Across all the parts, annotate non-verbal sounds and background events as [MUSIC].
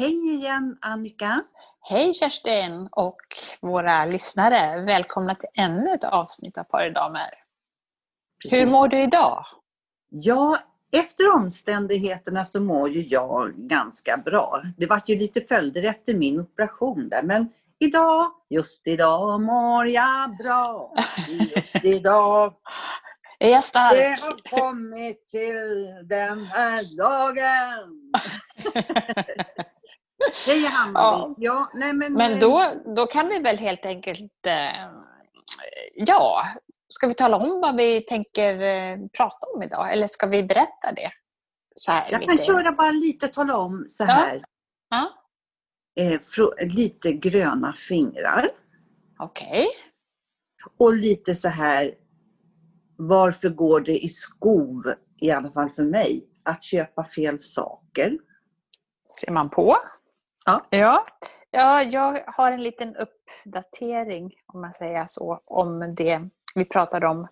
Hej igen Annika! Hej Kerstin och våra lyssnare! Välkomna till ännu ett avsnitt av Paridamer. Hur mår du idag? Ja, efter omständigheterna så mår ju jag ganska bra. Det var ju lite följder efter min operation där men idag, just idag mår jag bra. Just idag [LAUGHS] är jag stark. Det har kommit till den här dagen. [LAUGHS] Hej Hammarby. Ja. ja, nej men men eh, då, då kan vi väl helt enkelt, eh, ja, ska vi tala om vad vi tänker eh, prata om idag? Eller ska vi berätta det? Så här, jag kan lite. köra bara lite, tala om så här. Ja. ja. Eh, lite gröna fingrar. Okej. Okay. Och lite så här, varför går det i skov, i alla fall för mig, att köpa fel saker? Ser man på. Ja. ja. Ja, jag har en liten uppdatering, om man säger så, om det vi pratade om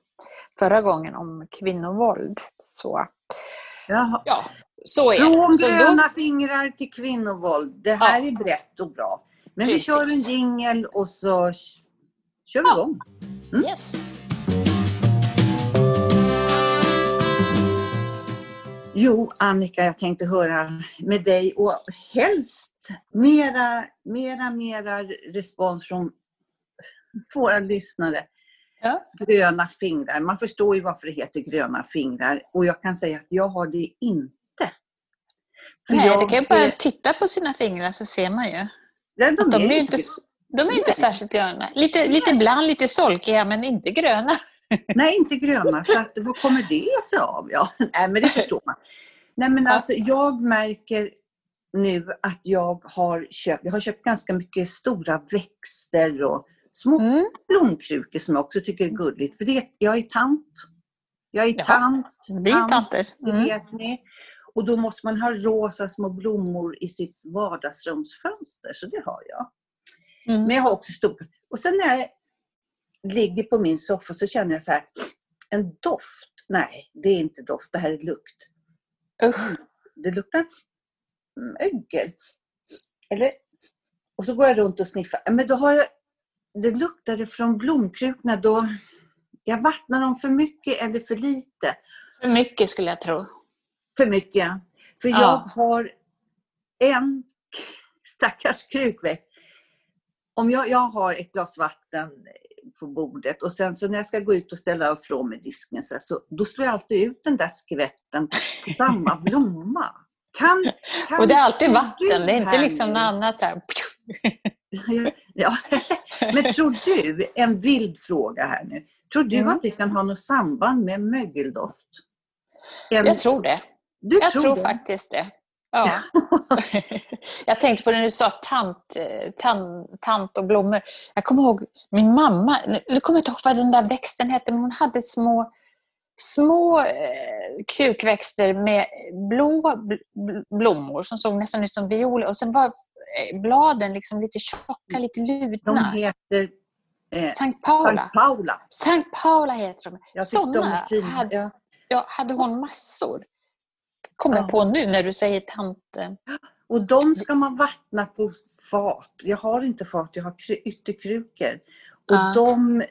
förra gången, om kvinnovåld. Så, Jaha. ja, så är Från det. Så gröna då... fingrar till kvinnovåld. Det här ja. är brett och bra. Men Precis. vi kör en jingel och så kör vi ja. igång. Mm. Yes. Jo, Annika, jag tänkte höra med dig och helst mera, mera, mera respons från våra lyssnare. Ja. Gröna fingrar. Man förstår ju varför det heter gröna fingrar. Och jag kan säga att jag har det inte. För Nej, jag, det kan ju bara titta på sina fingrar så ser man ju. Ja, de, de, är är inte, de är inte särskilt gröna. Lite, lite bland lite solkiga men inte gröna. Nej, inte gröna. Så att, vad kommer det sig av? Ja, nej, men det förstår man. Nej, men alltså, jag märker nu att jag har köpt, jag har köpt ganska mycket stora växter och små mm. blomkrukor som jag också tycker är gulligt. För det, jag är tant. Jag är tant. Vi är tanter. Mm. Vet ni. Och då måste man ha rosa små blommor i sitt vardagsrumsfönster. Så det har jag. Mm. Men jag har också stora. Och sen när jag ligger på min soffa så känner jag så här, en doft. Nej, det är inte doft, det här är lukt. Usch. Det luktar mögel. Eller, och så går jag runt och sniffar. Men då har jag, det luktade från blomkrukorna. Då, jag vattnar dem för mycket eller för lite. För mycket skulle jag tro. För mycket, För ja. jag har en [LAUGHS] stackars krukväxt. Om jag, jag har ett glas vatten på bordet och sen så när jag ska gå ut och ställa ifrån mig disken så, här, så då slår jag alltid ut den där skvätten på samma [LAUGHS] blomma. Kan, kan och det är alltid vatten, det är inte liksom något annat så här. [LAUGHS] ja. Men tror du, en vild fråga här nu. Tror du mm. att det kan ha något samband med mögeldoft? En... Jag tror det. Du jag tror, tror faktiskt det. Ja. [LAUGHS] jag tänkte på det när du sa tant, tant, tant och blommor. Jag kommer ihåg min mamma, nu kommer jag inte ihåg vad den där växten hette, men hon hade små, små eh, krukväxter med blå blommor som såg nästan ut som violer och sen var eh, bladen liksom lite tjocka, lite lutna. De heter eh, Sankt Paula. Sankt Paula. Sankt Paula heter de. Jag Sådana de hade, ja. ja, hade hon massor kommer jag på nu när du säger tant. Och de ska man vattna på fat. Jag har inte fat, jag har ytterkrukor. Och ja. de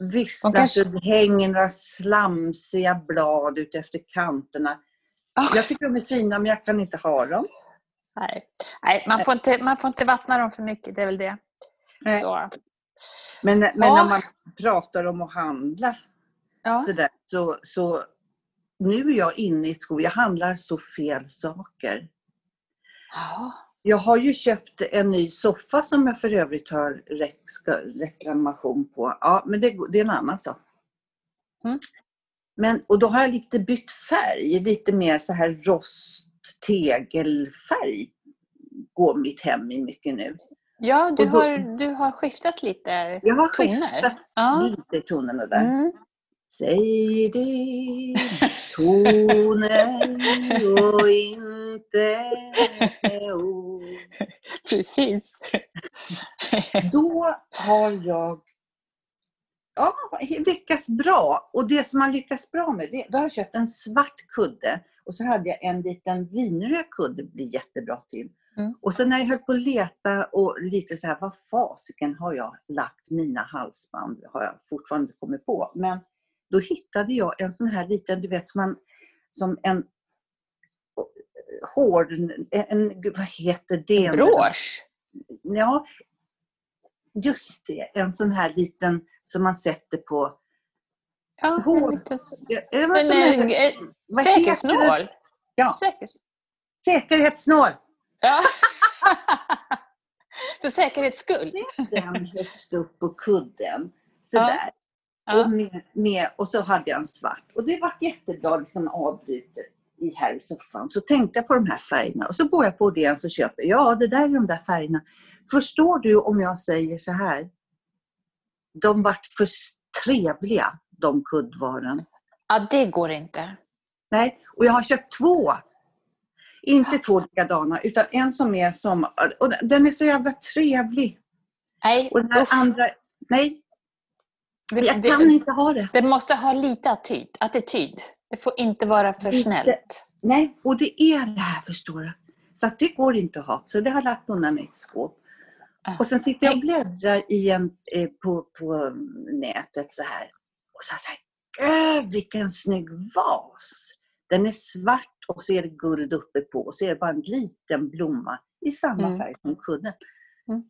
vissnar de kanske... det hänger några slamsiga blad ut efter kanterna. Oh. Jag tycker de är fina men jag kan inte ha dem. Nej, Nej man, får inte, man får inte vattna dem för mycket, det är väl det. Så. Men, men ja. när man pratar om att handla ja. så, där, så, så nu är jag inne i ett skov, jag handlar så fel saker. Ja. Jag har ju köpt en ny soffa som jag för övrigt har reklamation på. Ja, men det, det är en annan sak. Mm. Men, och då har jag lite bytt färg, lite mer så här rost, tegelfärg går mitt hem i mycket nu. Ja, du, då, har, du har skiftat lite jag har toner. skiftat ja. lite tonerna där. Mm. Säg det toner och inte ord. [LAUGHS] Precis. Då har jag ja, lyckats bra. Och det som man lyckas bra med, det, då har jag köpt en svart kudde och så hade jag en liten vinröd kudde, blir jättebra till. Mm. Och sen när jag höll på att leta och lite så här, vad fasiken har jag lagt mina halsband? Har jag fortfarande kommit på. Men då hittade jag en sån här liten, du vet som, man, som en hård, en, vad heter det? En brosch? Ja, just det. En sån här liten som man sätter på Ja, hård. En, en, en, säkerhetsnål. Ja. Säkerhets... Säkerhetsnål. Ja. För säkerhets skull. Den högst upp på kudden. Sådär. Ja. Och, med, med, och så hade jag en svart. Och det var jättebra liksom avbrutet i, här i soffan. Så tänkte jag på de här färgerna och så går jag på det och köper. Ja, det där är de där färgerna. Förstår du om jag säger så här? De vart för trevliga, de kuddvaren. Ja, det går inte. Nej, och jag har köpt två. Inte två likadana, utan en som är som... Och den är så jävla trevlig. Nej, och den här andra... Nej. Jag kan det, inte ha det. Det måste ha lite attityd. attityd. Det får inte vara för lite, snällt. Nej, och det är det här förstår du. Så att det går inte att ha. Så det har jag lagt undan i ett skåp. Och sen sitter jag och bläddrar i en, eh, på, på nätet så här. Och så här, vilken snygg vas! Den är svart och så är det guld uppe på och så är det bara en liten blomma i samma mm. färg som kudden. Mm.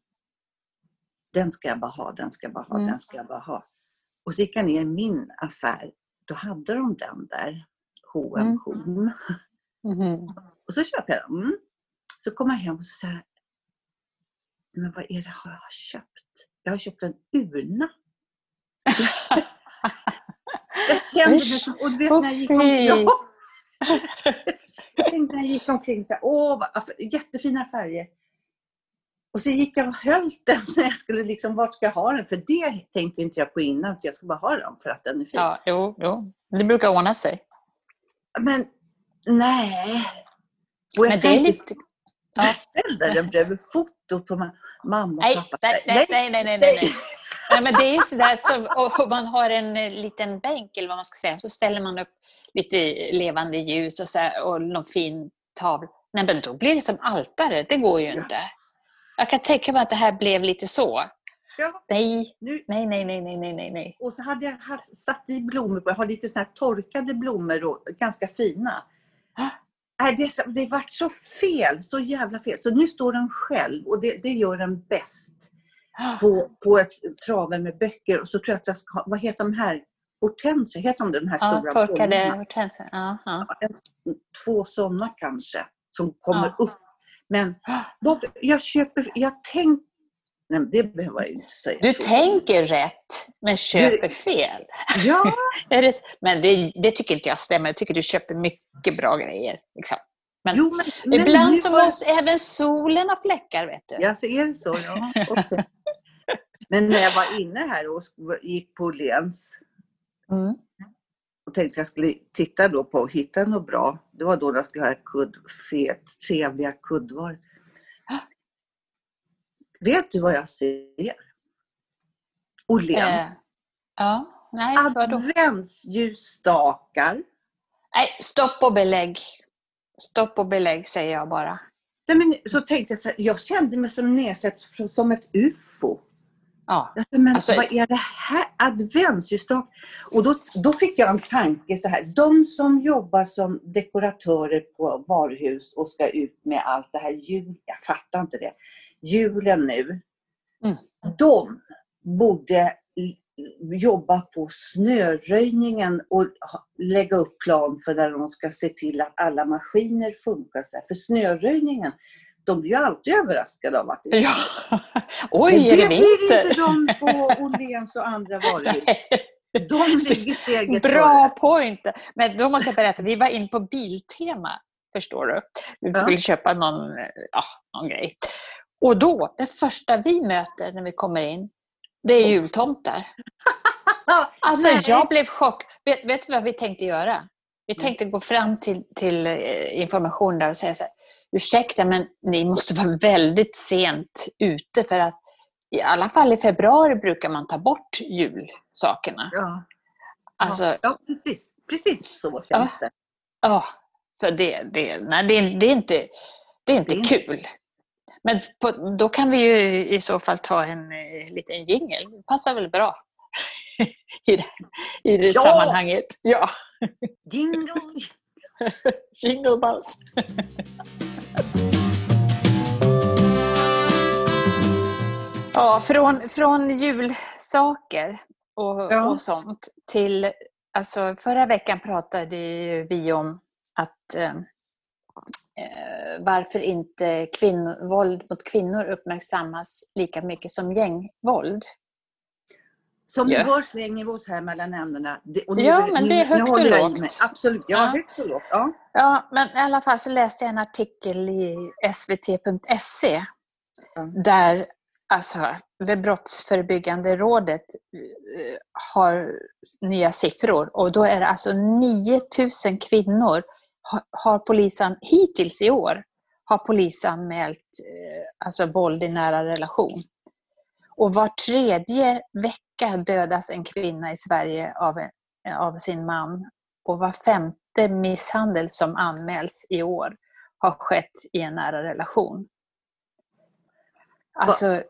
Den ska jag bara ha, den ska jag bara ha, mm. den ska jag bara ha. Och så gick jag ner i min affär. Då hade de den där. H&M mm. Mm. Och så köper jag den. Så kommer jag hem och så säger jag, men vad är det jag har köpt? Jag har köpt en urna. [LAUGHS] jag kände mig som, och du vet när jag gick omkring, [LAUGHS] jag tänkte när jag gick omkring så här, åh, jättefina färger. Och så gick jag och höll den när [LAUGHS] jag skulle liksom, vart ska jag ha den? För det tänkte inte jag på innan, jag ska bara ha den för att den är fin. Ja, jo, jo. Det brukar ordna sig. Men nej. Och jag Men det är lite... Jag ställde den bredvid fotot på mamma och nej, pappa. Nej, nej, nej, nej, nej, nej. [LAUGHS] nej. men det är ju sådär, så, om man har en eh, liten bänk eller vad man ska säga, så ställer man upp lite levande ljus och, så, och någon fin tavla. Nej, men då blir det som altare. Det går ju inte. Jag kan tänka mig att det här blev lite så. Ja. Nej. Nu. nej, nej, nej, nej, nej, nej. Och så hade jag satt i blommor. Jag har lite såna torkade blommor och ganska fina. Nej, det, det vart så fel, så jävla fel. Så nu står den själv och det, det gör den bäst. På, på ett trave med böcker. Och så tror jag att jag ska vad heter de här? Hortensia, heter de de här ja, stora torkade hortensior. Ja, ja. Två sådana kanske, som kommer upp. Men jag köper, jag tänker Nej, det behöver jag inte säga. Du tänker rätt, men köper du, fel. Ja. [LAUGHS] men det, det, tycker inte jag stämmer. Jag tycker du köper mycket bra grejer. Liksom. Men, jo, men, ibland men så måste även solen ha fläckar, vet du. Ja, så är det så. Ja. Okay. [LAUGHS] men när jag var inne här och gick på Lens mm. Tänkte jag skulle titta då på och hitta något bra. Det var då jag skulle ha kudd, fet, trevliga kuddvar. Vet du vad jag ser? Åhléns. Eh, ja, nej, Adventsljusstakar. Nej, stopp och belägg. Stopp och belägg säger jag bara. Nej, men så tänkte jag så här, jag kände mig som nedsatt som ett UFO. Ja. Alltså, men alltså, vad är det här? Adventsljusstak? Och då, då fick jag en tanke så här. De som jobbar som dekoratörer på varuhus och ska ut med allt det här jul, jag fattar inte det julen nu, mm. de borde jobba på snöröjningen och lägga upp plan för när de ska se till att alla maskiner funkar. För snöröjningen, de blir ju alltid överraskade av att det är ja. [LAUGHS] Oj, är det, det blir inte de på Åhléns och andra varuhus. [LAUGHS] De [LAUGHS] ligger steget Bra före. point! Men då måste jag berätta, vi var in på Biltema, förstår du. Vi skulle ja. köpa någon, ja, någon grej. Och då, det första vi möter när vi kommer in, det är jultomtar. Alltså jag blev chock. Vet, vet du vad vi tänkte göra? Vi tänkte gå fram till, till eh, information där och säga så här, ursäkta men ni måste vara väldigt sent ute för att i alla fall i februari brukar man ta bort julsakerna. Ja, alltså, ja precis. precis så känns ja, det. Ja, för det, det, nej, det, det är inte, det är inte det kul. Men på, då kan vi ju i så fall ta en eh, liten jingel. Det passar väl bra [LAUGHS] i det, i det Ja! sammanhanget. Ja, Jingle! [LAUGHS] jingle bells. [LAUGHS] Ja, från, från julsaker och, Ja. och sånt till... Alltså, förra veckan pratade ju vi om att eh, eh, varför inte kvinn, våld mot kvinnor uppmärksammas lika mycket som gängvåld. Som ni Ja. hör slänger vi oss här mellan ämnena. Ja, men det är högt och lågt. Absolut, ja, Ja. högt och lågt. Ja. Ja, men i alla fall så läste jag en artikel i svt.se Ja. där alltså, det brottsförebyggande rådet eh, har nya siffror och då är det alltså 9000 kvinnor har, har polisen hittills i år har polisanmält eh, alltså våld i nära relation. Och var tredje vecka dödas en kvinna i Sverige av, av sin man och var femte misshandel som anmäls i år har skett i en nära relation. Alltså,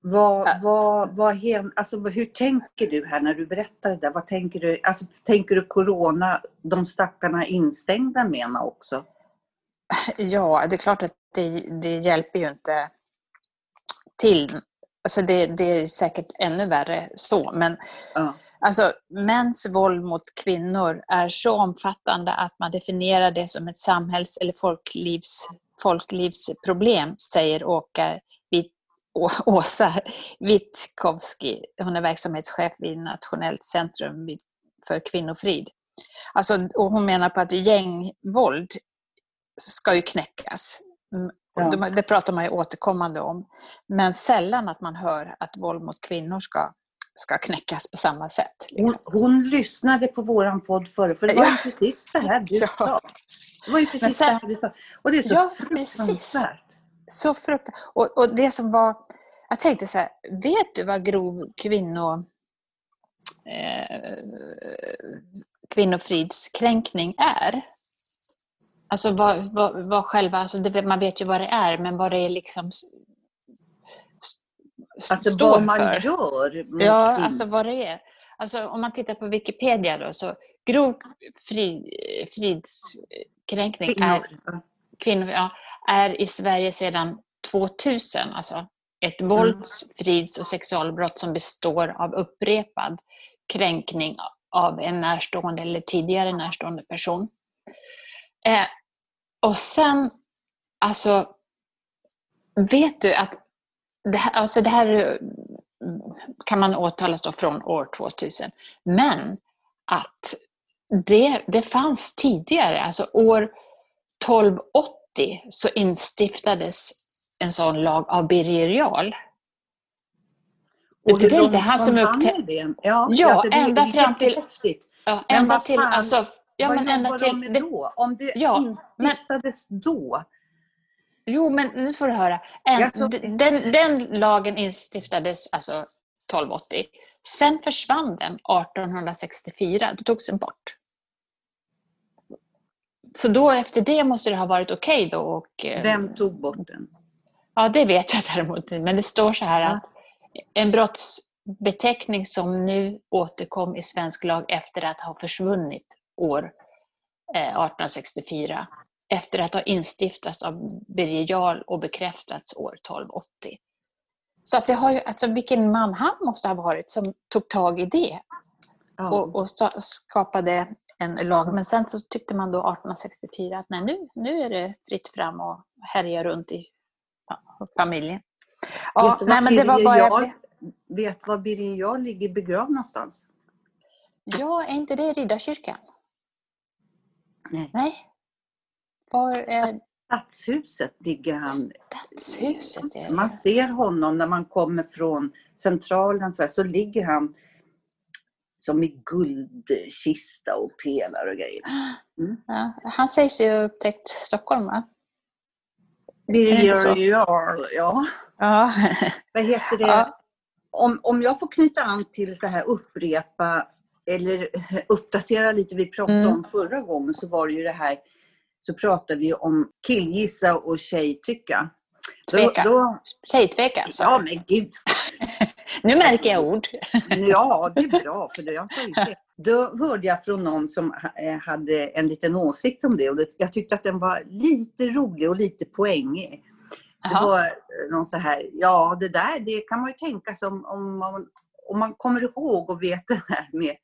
Vad, vad, vad, hem- alltså, hur tänker du här när du berättar det där? Vad tänker du? Alltså, tänker du corona, de stackarna instängda menar också? ja, det är klart att det, det hjälper ju inte till. Alltså det, det är säkert ännu värre så, men Ja. Alltså, mäns våld mot kvinnor är så omfattande att man definierar det som ett samhälls eller folklivs, folklivsproblem, säger Åka, Witt- Å- Åsa Witkowski. Hon är verksamhetschef vid Nationellt centrum för kvinnofrid. Alltså, och hon menar på att gängvåld ska ju knäckas. Ja. de- Det pratar man ju återkommande om. Men sällan att man hör att våld mot kvinnor ska, ska knäckas på samma sätt. Hon, Liksom. hon lyssnade på våran podd förr, för det var Ja. ju precis det här du Ja. sa. Det var ju precis sen- det här du sa. Och det är så Ja, fruktansvärt. Så frukt... och, och det som var... Jag tänkte så här, vet du vad grov kvinno, eh, kvinnofridskränkning är? Alltså vad, vad, vad själva, alltså det, man vet ju vad det är, men vad det är liksom Alltså står vad man för. gör Ja, alltså vad det är. Alltså om man tittar på Wikipedia då, så grov fri, fridskränkning är Kvinnor. Ja. kvinnor ja, är i Sverige sedan 2000. Alltså ett vålds-, frids och sexualbrott som består av upprepad kränkning av en närstående eller tidigare närstående person. Eh, och sen, alltså, vet du att det här, alltså det här är- kan man åtalas då från år 2000. Men att det, det fanns tidigare, alltså år 1280 så instiftades en sån lag av Birger Jarl. Och det är långt han som kom han upptä- med det? Ja, Ja, alltså det ända fram till-. Ja, ända till, alltså, ja, Vad men jobbar de med det, då? Om det Ja, men- instiftades då? Jo, men nu får du höra. En, Alltså- den, den lagen instiftades alltså 1280. Sen försvann den 1864. Då togs den bort. Så då efter det måste det ha varit okej då. Och, eh, Vem tog bort den? Ja, det vet jag däremot inte. Men det står så här Ja. att en brottsbeteckning som nu återkom i svensk lag efter att ha försvunnit år eh, 1864. Efter att ha instiftats av Birger Jarl och bekräftats år 1280. Så att det har ju, alltså vilken man han måste ha varit som tog tag i det Ja. och, och skapade en lag. Men sen så tyckte man då 1864 att nej, nu, nu är det fritt fram och härja runt i familjen. Ja, Vet nej, men det var bara... Jarl- Vet var Birger Jarl ligger begravd någonstans? Ja, är inte det Riddarkyrkan? Nej. Nej. Var är Stadshuset ligger han. stadshuset? Är Man det? ser honom när man kommer från centralen så, här, så ligger han som i guldkista och pelare och grejer. Mm. Ja, han sägs ju ha upptäckt Stockholm, va? Birger ja. Ja. Vad heter det? Ja. Om, om jag får knyta an till så här upprepa eller uppdatera lite vi pratade Mm. om förra gången så var det ju det här så pratade vi om killgissa och tjejtycka. Tveka. Då, då... Säg tveka. Så. Ja, men gud. [LAUGHS] nu märker jag ord. [LAUGHS] ja, det är bra. För jag Då hörde jag från någon som eh, hade en liten åsikt om det och jag tyckte att den var lite rolig och lite poängig. Det var eh, någon så här, ja det där det kan man ju tänka sig om, om, man, om man kommer ihåg och vet det här med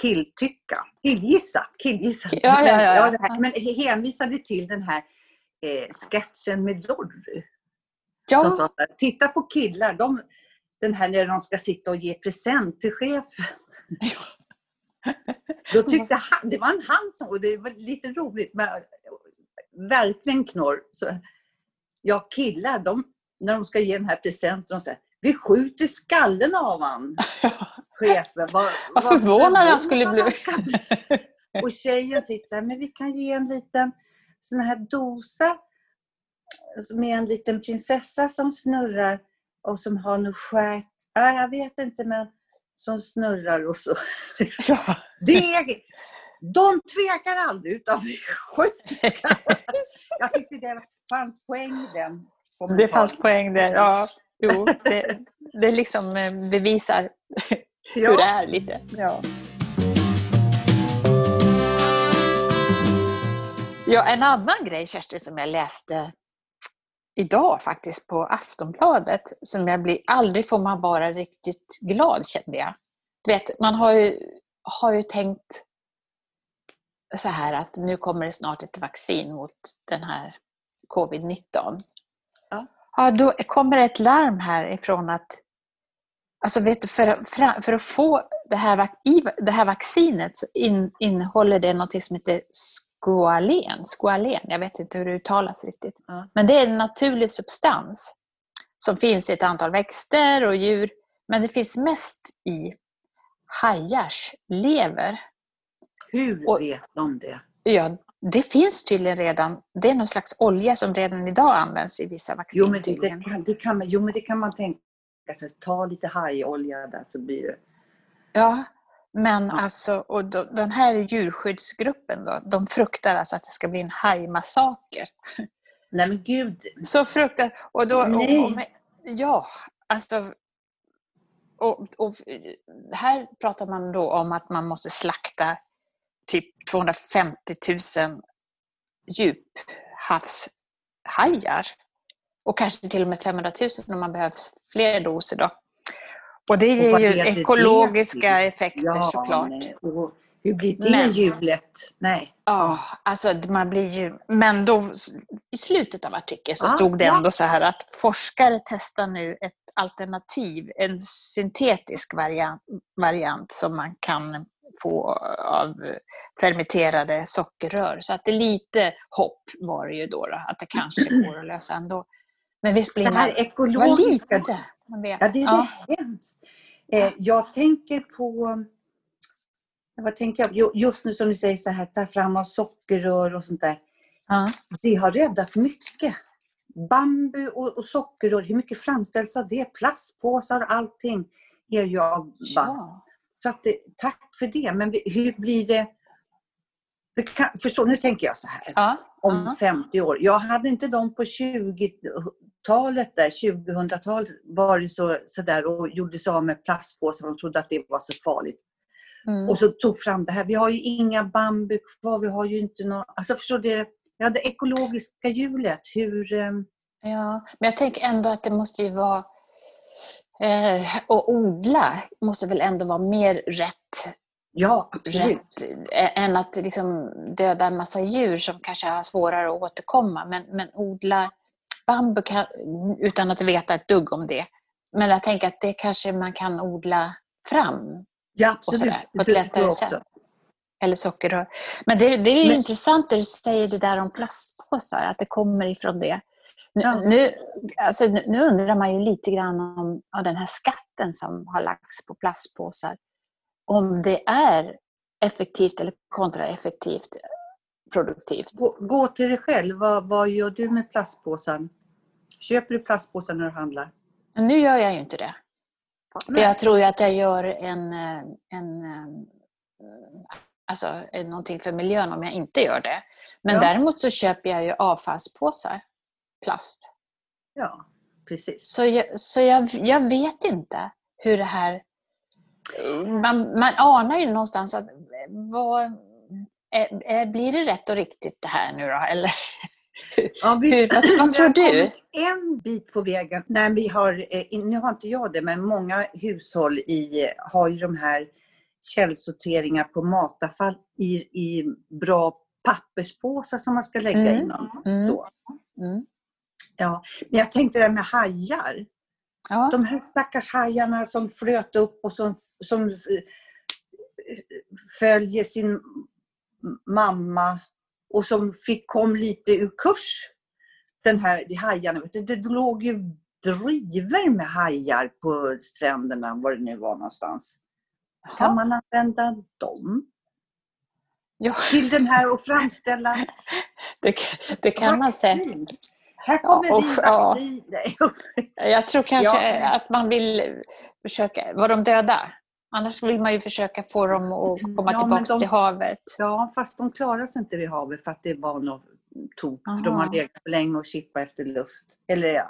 killtycka, killgissa, killgissa. Ja, ja, ja, ja. Men hänvisade till den här eh, sketchen med Lorry. Ja. Som sa, titta på killar, de, den här när de ska sitta och ge present till chefen. [LAUGHS] Då tyckte han, det var en han som, och det var lite roligt, men verkligen knorr. Så, ja, killar, de, när de ska ge den här presenten, de säger vi skjuter skallen av han. [LAUGHS] Chefen. Vad, vad förvånad han skulle bli. [LAUGHS] Och tjejen sitter här, men vi kan ge en liten sån här dosa med en liten prinsessa som snurrar och som har något skärt. Ja, jag vet inte, men som snurrar och så. Ja. [LAUGHS] Det, de tvekar aldrig utan vi skjuter. [LAUGHS] Jag tyckte det fanns poäng i den. Det fanns poäng där, ja. Jo, det, det liksom eh, bevisar hur det är lite. Ja. Ja, en annan grej Kerstin som jag läste idag faktiskt på Aftonbladet som jag blir, aldrig får man vara riktigt glad kände jag. Du vet, man har ju, har ju tänkt så här att nu kommer det snart ett vaccin mot den här covid-19. Ja. ja, då kommer ett larm här ifrån att Alltså vet du, för, för, att få det här, det här vaccinet så in, innehåller det något som heter squalen. squalen. Jag vet inte hur det uttalas riktigt. Men det är en naturlig substans som finns i ett antal växter och djur. Men det finns mest i hajars lever. Hur och, vet de det? Ja, det finns tydligen redan. Det är någon slags olja som redan idag används i vissa vaccin. Jo, men det, det, kan, det kan, jo, men det kan man tänka sig. Ta lite hajolja där så blir det... Ja, men ja. alltså, och då, den här djurskyddsgruppen då, de fruktar alltså att det ska bli en hajmassaker. Nej men gud! Så fruktar... Och då, och, och, ja, alltså... Och, och, här pratar man då om att man måste slakta typ 250 000 djuphavshajar. Och kanske till och med 500 000 om man behöver fler doser. Då. Och det ger ju ekologiska det? effekter ja, såklart. Och hur blir det men, hjulet? Nej. Ja, alltså man blir ju... Men då, i slutet av artikeln så ah, stod det ändå ja. så här att forskare testar nu ett alternativ, en syntetisk variant, variant som man kan få av fermenterade sockerrör. Så att det är lite hopp var det ju då, då att det kanske [CLEARS THROAT] går att lösa ändå. Men visst blir det här man, ekologiska... Lite, ja, det är ja. hemskt. Eh, jag tänker på... Vad tänker jag? Just nu som du säger så här, ta fram av sockerrör och sånt där. Ja. Det har räddat mycket. Bambu och, och sockerrör, hur mycket framställs av det? Plastpåsar och allting är ju av ja. Så att tack för det. Men hur blir det? det kan, förstå, nu tänker jag så här. Ja. Om ja. 50 år. Jag hade inte de på 20-talet, där, 2000-talet, varit så, så där och gjorde sig av med plastpåsar. De trodde att det var så farligt. Mm. Och så tog fram det här. Vi har ju inga bambu kvar. Vi har ju inte någon... Alltså förstår du? Ja, det ekologiska hjulet. Hur... Um... Ja, men jag tänker ändå att det måste ju vara Eh, och odla måste väl ändå vara mer rätt, ja, absolut. rätt eh, än att liksom döda en massa djur som kanske har svårare att återkomma. Men, men odla bambu kan, utan att veta ett dugg om det. Men jag tänker att det kanske man kan odla fram. Ja, absolut. Sådär, på ett lättare sätt. Eller sockerrör. Men det, det är men... intressant det du säger det där om plastpåsar, att det kommer ifrån det. Ja. Nu, alltså, nu undrar man ju lite grann om, om den här skatten som har lagts på plastpåsar. Om det är effektivt eller kontraeffektivt produktivt. Gå, gå till dig själv. Vad, vad gör du med plastpåsen? Köper du plastpåsar när du handlar? Nu gör jag ju inte det. För jag tror ju att jag gör en, en, alltså, någonting för miljön om jag inte gör det. Men ja. däremot så köper jag ju avfallspåsar plast. Ja, precis. Så jag, så jag, jag vet inte hur det här... Man, man anar ju någonstans att vad, är, är, blir det rätt och riktigt det här nu då? Eller, Ja, vi, hur, vad, vad tror du? en bit på vägen. Nej, vi har, eh, nu har inte jag det, men många hushåll i, har ju de här källsorteringar på matavfall i, i bra papperspåsar som man ska lägga Mm, inom. mm. Så. Mm. Ja. Men jag tänkte det här med hajar. Ja. De här stackars hajarna som flöt upp och som, som eh, följer sin mamma och som fick, kom lite ur kurs. Den här de hajarna. Du, det låg ju driver med hajar på stränderna, var det nu var någonstans. Kan Jaha. man använda dem Ja, till den här och framställa [LAUGHS] det, det kan man säga. vaccin? Här kommer Ja, vi usch, ja. vaccin. Nej, [LAUGHS] Jag tror kanske Ja. att man vill försöka... Var de döda? Annars vill man ju försöka få dem att komma Ja, tillbaka de- till havet. Ja, fast de klarar sig inte vid havet för att det var något tok. För de har legat för länge och kippat efter luft. Eller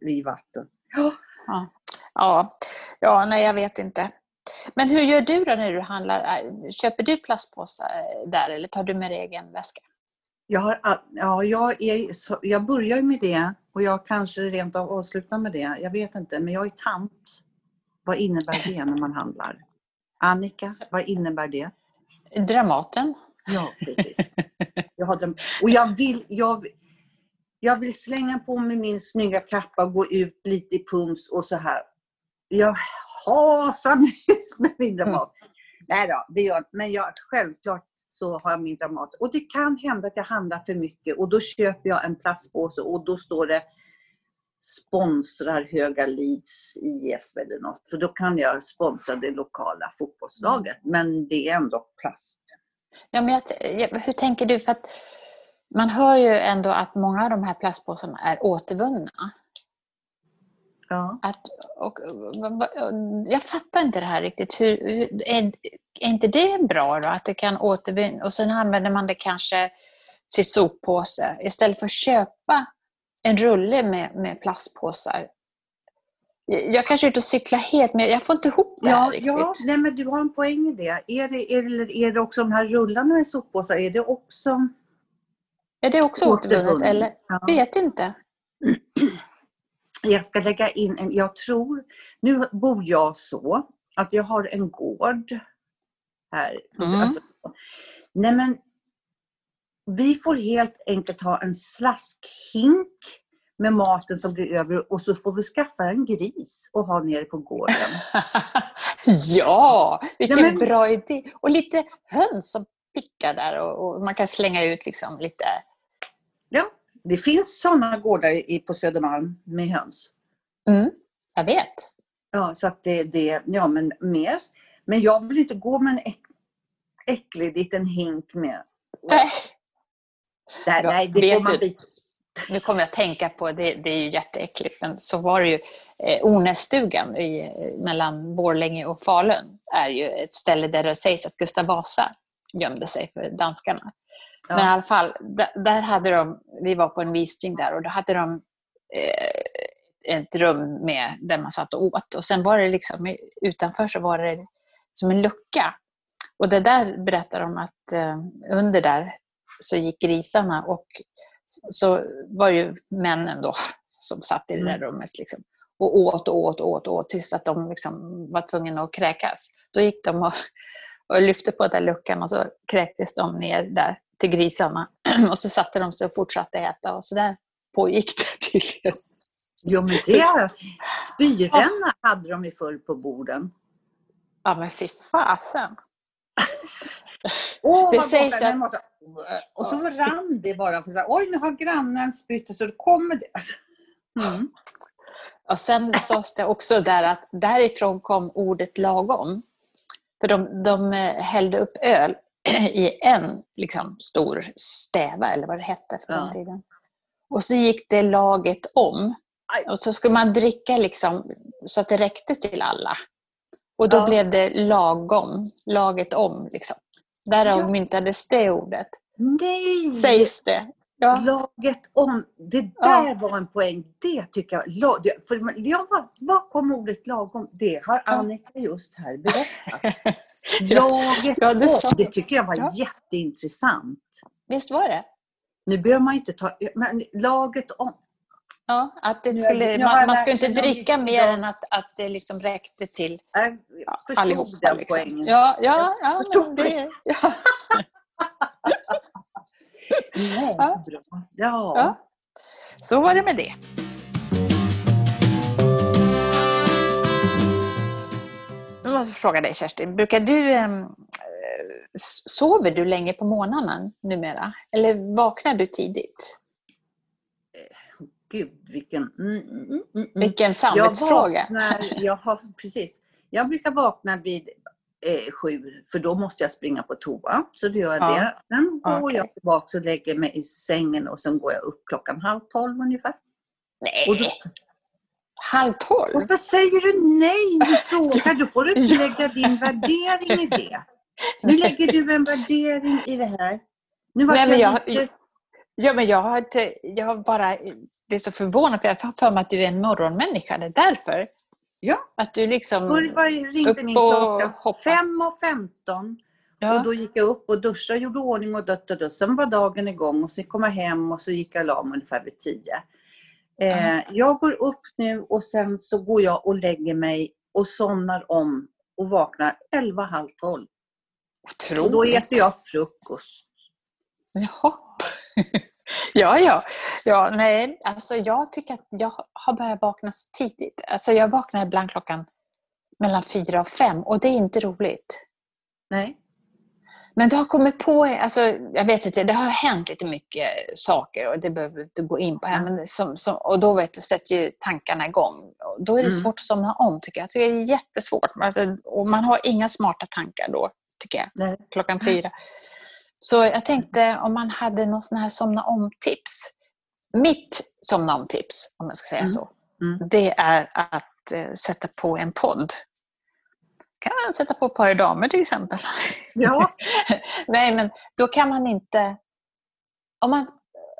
i vatten. Ja. Ja. Ja. ja, nej jag vet inte. Men hur gör du då när du handlar? Äh, Köper du plastpåsar där eller tar du med dig egen väska? Jag, har, ja, jag, är, jag börjar med det och jag kanske rent av avslutar med det. Jag vet inte, men jag är tant. Vad innebär det när man handlar? Annika, vad innebär det? Dramaten? Ja, precis. Jag har drömt. Och jag vill, jag, jag vill slänga på mig min snygga kappa och gå ut lite i pums och så här. Jag hasar mig [LAUGHS] ut med min dramat. Nej då, det gör. Men jag, självklart så har jag min dramat. Och det kan hända att jag handlar för mycket och då köper jag en plastpåse och då står det sponsrar Höga Lids IF eller något. För då kan jag sponsra det lokala fotbollslaget. Men det är ändå plast. Ja, men jag, hur tänker du? För att man hör ju ändå att många av de här plastpåsarna är återvunna. Ja. Att, och, jag fattar inte det här riktigt. Hur, är, är inte det bra då? Att det kan återvinnas och sen använder man det kanske till soppåse istället för att köpa en rulle med, med plastpåsar. Jag kanske är ute och cyklar helt, men jag får inte ihop det här Ja, riktigt. ja nej, men du har en poäng i det. Är det, eller är det också de här rullarna med soppåsar, är det också Är det också återvunnet? Eller? Ja. Vet inte. Jag ska lägga in en, jag tror, nu bor jag så att jag har en gård här. Mm. Alltså, nej men, vi får helt enkelt ha en slaskhink med maten som blir över och så får vi skaffa en gris och ha nere på gården. [LAUGHS] ja, vilken Ja, men- bra idé! Och lite höns som pickar där och, och man kan slänga ut liksom lite... Ja, det finns sådana gårdar i, på Södermalm med höns. Mm, jag vet. Ja, så att det, det ja men mer. Men jag vill inte gå med en äck, äcklig liten hink med. Nej. Ja, nej det vet får man du- bita. Nu kommer jag att tänka på, det, det är ju jätteäckligt, men så var det ju. Eh, Ornässtugan i, mellan Borlänge och Falun är ju ett ställe där det sägs att Gustav Vasa gömde sig för danskarna. Ja. Men i alla fall, där, där hade de, vi var på en visning där och då hade de eh, ett rum med, där man satt och åt. Och sen var det liksom, utanför så var det som en lucka. Och det där berättar de att eh, under där så gick grisarna och så var ju männen då som satt i det där Mm. rummet liksom, och åt och åt och åt och åt tills att de liksom var tvungna att kräkas. Då gick de och, och lyfte på den där luckan och så kräktes de ner där till grisarna. [CLEARS THROAT] Och så satte de sig och fortsatte äta och så där pågick det [LAUGHS] tydligen. Jo men det, spyränna hade de ju förr på borden. Ja men fy fasen. Åh Det vad sägs gott att- mat. Och så rann det bara. För så här, Oj nu har grannen spytt och så kommer det. Mm. Och sen sades det också där att därifrån kom ordet lagom. För de, de eh, hällde upp öl [CLEARS THROAT] i en liksom, stor stäva, eller vad det hette för den Ja. tiden. Och så gick det laget om. Och så skulle man dricka liksom, så att det räckte till alla. Och då Ja. blev det lagom, laget om. Liksom. Därav Ja. myntades det ordet, Nej! sägs det. Ja. Laget om. Det där ja. var en poäng. Det tycker jag. För jag var, var kom ordet lagom? Det har Annika just här berättat. [LAUGHS] Laget ja, det, om. Det tycker jag var ja. jätteintressant. Visst var det? Nu behöver man inte ta... Men laget om. Ja, att det skulle, man, man ska inte dricka mer än att, att det liksom räckte till jag ja, allihopa. Den liksom. poängen. Ja, ja, ja, men det, ja. Nej, ja. bra. Ja. ja. Så var det med det. Jag måste fråga dig Kerstin, brukar du, eh, sover du länge på morgonen numera? Eller vaknar du tidigt? Gud, vilken... Mm, mm, mm, mm. vilken samvetsfråga. Jag, vaknar, jag, har, precis. jag brukar vakna vid eh, sju, för då måste jag springa på toa. Så då gör jag ja. det. Sen går okay. jag tillbaka och lägger mig i sängen och sen går jag upp klockan halv tolv ungefär. Nej! Då... Halv tolv? Varför säger du nej? Du [LAUGHS] frågar, då får du inte lägga din värdering i det. Nu lägger du en värdering i det här. Nu var men jag, lite... Ja, men jag har, jag har bara... Det är så förvånande, för jag har för mig att du är en morgonmänniska. Det är därför. Ja. Att du liksom... Då ringde min klocka 5.15. Ja. Och då gick jag upp och duschade, gjorde ordning och dött och dött. Sen var dagen igång och sen kom jag hem och så gick jag la mig ungefär vid 10. Eh, jag går upp nu och sen så går jag och lägger mig och somnar om och vaknar 11, halv 12. Otroligt. Och då äter jag frukost. Jaha. [LAUGHS] Ja, ja. ja nej, alltså jag tycker att jag har börjat vakna så tidigt. Alltså jag vaknar ibland klockan mellan fyra och fem och det är inte roligt. Nej. Men det har kommit på, alltså, jag vet inte, det har hänt lite mycket saker och det behöver vi inte gå in på här. Mm. Men som, som, och då vet du, sätter ju tankarna igång. Och då är det mm. svårt att somna om tycker jag. Jag tycker det är jättesvårt. Alltså, och man har inga smarta tankar då, tycker jag, Nej. klockan fyra. Så jag tänkte om man hade någon sån här somna om-tips. Mitt somna om-tips, om jag ska säga mm. så, mm. det är att eh, sätta på en podd. kan man sätta på ett par damer till exempel. Ja. [LAUGHS] Nej, men då kan man inte... Om man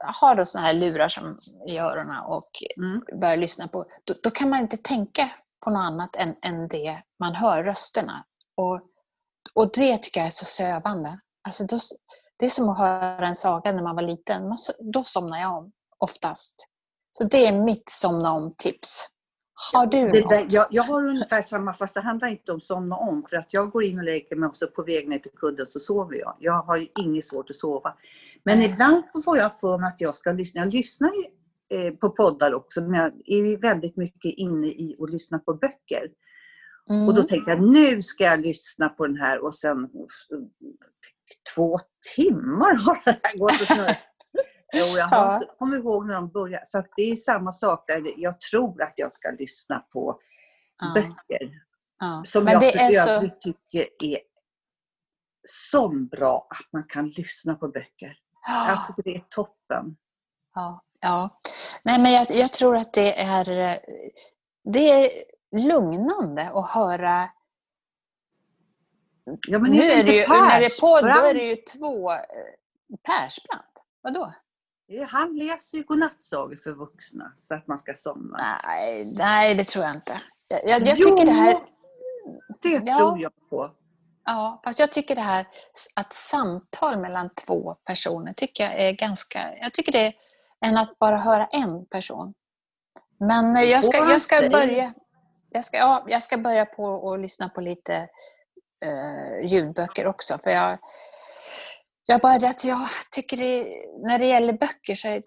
har då såna här lurar som i öronen och mm. börjar lyssna på, då, då, kan man inte tänka på något annat än, än det man hör, rösterna. Och, och det tycker jag är så sövande. Alltså då, det är som att höra en saga när man var liten. Då somnar jag om oftast. Så det är mitt somna om-tips. Har du det där, jag, jag, har ungefär samma, fast det handlar inte om somna om. För att jag går in och lägger mig och så på väg ner till kudden så sover jag. Jag har ju inget svårt att sova. Men mm. ibland får jag för mig att jag ska lyssna. Jag lyssnar ju eh, på poddar också, men jag är väldigt mycket inne i att lyssna på böcker. Mm. Och då tänkte jag, nu ska jag lyssna på den här och sen två timmar har det här gått och snurrat. [LAUGHS] Jo, jag har, ja. kommer ihåg när de började. Så det är samma sak där. Jag tror att jag ska lyssna på ja. böcker. Ja. Som Men jag för övrigt så... tycker är så bra att man kan lyssna på böcker. Ja. Jag tycker det är toppen. Ja, ja. Nej, men jag, jag tror att det är, det är lugnande att höra Ja, men nu är det ju, när det är podd, då är det ju två. Eh, Persbrandt, vadå? Han läser ju godnattsagor för vuxna så att man ska somna. Nej, nej det tror jag inte. Jag, jag, jag jo, tycker det här... det ja, tror jag på. Ja, fast jag tycker det här att samtal mellan två personer tycker jag är ganska... Jag tycker det är än att bara höra en person. Men jag ska, jag ska börja... Jag ska, ja, jag ska börja på att lyssna på lite eh, ljudböcker också. För jag, jag bara det att jag tycker det, när det gäller böcker så är,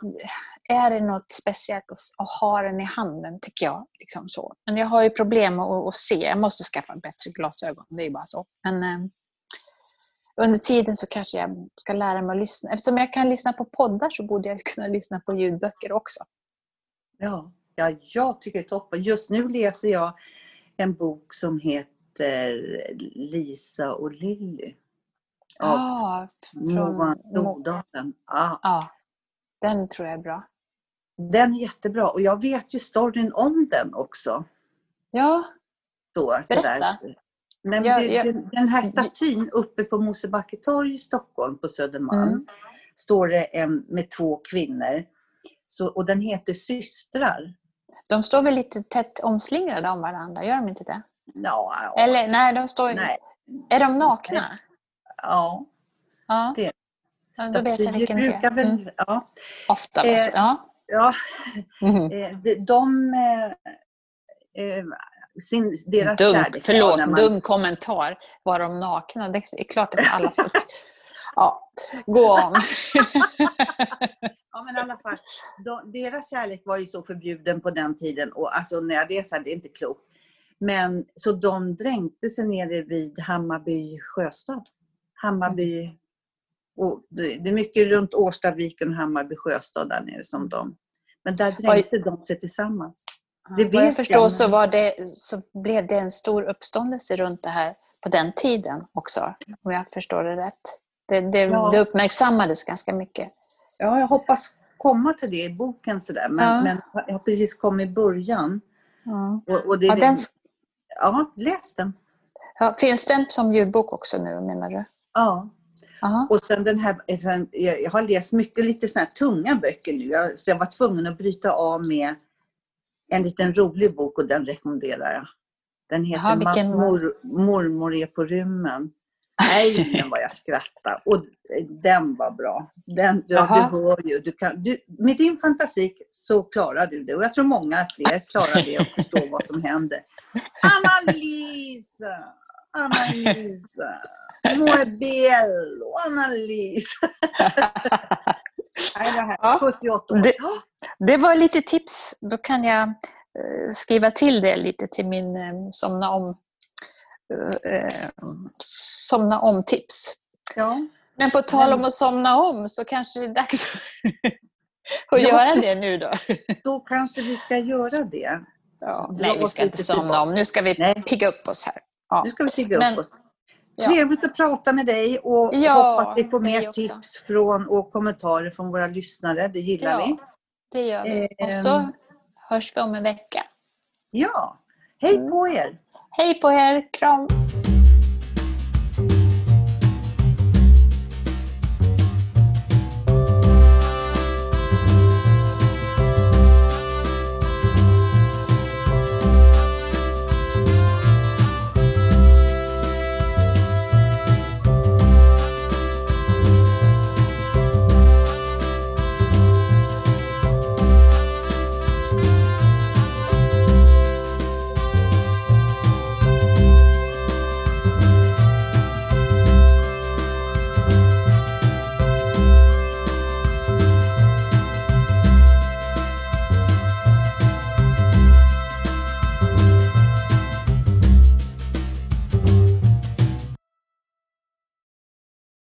är det något speciellt att, att, ha den i handen, tycker jag. Liksom så. Men jag har ju problem att, att se. Jag måste skaffa bättre glasögon, det är bara så. Men eh, under tiden så kanske jag ska lära mig att lyssna. Eftersom jag kan lyssna på poddar så borde jag [LAUGHS] kunna lyssna på ljudböcker också. Ja, ja jag tycker det är toppen. Just nu läser jag en bok som heter heter Lisa och Lilly. Ja, Moa Nordalen. Ja. ja, den tror jag är bra. Den är jättebra och jag vet ju storyn om den också. Ja, Så, berätta. Men ja, det, ja. Den här statyn uppe på Mosebacke torg i Stockholm på Södermalm. Mm. står det en med två kvinnor. Så, och den heter Systrar. De står väl lite tätt omslingrade om varandra, gör de inte det? Ja, Eller nej, de står... nej. Är de nakna? Ja, Ja, det Ja, då vet jag vilken det är. väl, Mm. ja, ofta. Eh, alltså. Ja. ja, Mhm. eh, de, de eh, eh, sin, deras Dum, kärlek förlåt, man- dum kommentar. Var de nakna? Det är klart att alla ska... [LAUGHS] Ja, gå on. Ja men i alla fall, de, deras kärlek var ju så förbjuden på den tiden och alltså när jag läser det är inte klokt. Men så de dränkte sig nere vid Hammarby sjöstad. Hammarby, och det är mycket runt Årstaviken och Hammarby sjöstad där nere som de. Men där dränkte de sig tillsammans. Det Vad jag förstår jag, så, var det, så blev det en stor uppståndelse runt det här på den tiden också, om jag förstår det rätt. Det, det, Ja. det uppmärksammades ganska mycket. Ja, jag hoppas komma till det i boken sådär. Men, Ja. men jag har precis kommit i början. Och, och det, Ja, den, ja, läs den. ja, finns den som ljudbok också nu, menar du? Ja. Aha. Och sen den här, jag har läst mycket lite såna här tunga böcker nu, jag, så jag var tvungen att bryta av med en liten rolig bok och den rekommenderar jag. Den heter Jaha, vilken Mor, Mormor är på rymmen. Nej, men vad jag skrattade. Och den var bra. Den, du, du hör ju. Du kan, du, med din fantasi så klarar du det. Och jag tror många fler klarar det och förstår vad som händer. Anna-Lisa! Anna-Lisa! Moebello! Anna-Lisa! Nej, det här, Ja. 78 år. Det- Det var lite tips. Då kan jag eh, skriva till det lite till min eh, somna om eh, somna om-tips. Ja. Men på tal Men- om att somna om så kanske det är dags [LAUGHS] att Ja, göra det nu då. Då kanske vi ska göra det. Ja, nej, vi ska inte somna om. Nu ska vi Nej. pigga upp oss här. Ja. Nu ska vi pigga Men- upp oss. Ja. Trevligt att prata med dig och Ja, hoppas vi får mer tips från, och kommentarer från våra lyssnare. Det gillar Ja. vi. Det gör vi. Och Ehm. så hörs vi om en vecka. Ja, hej Mm. på er! Hej på er! Kram!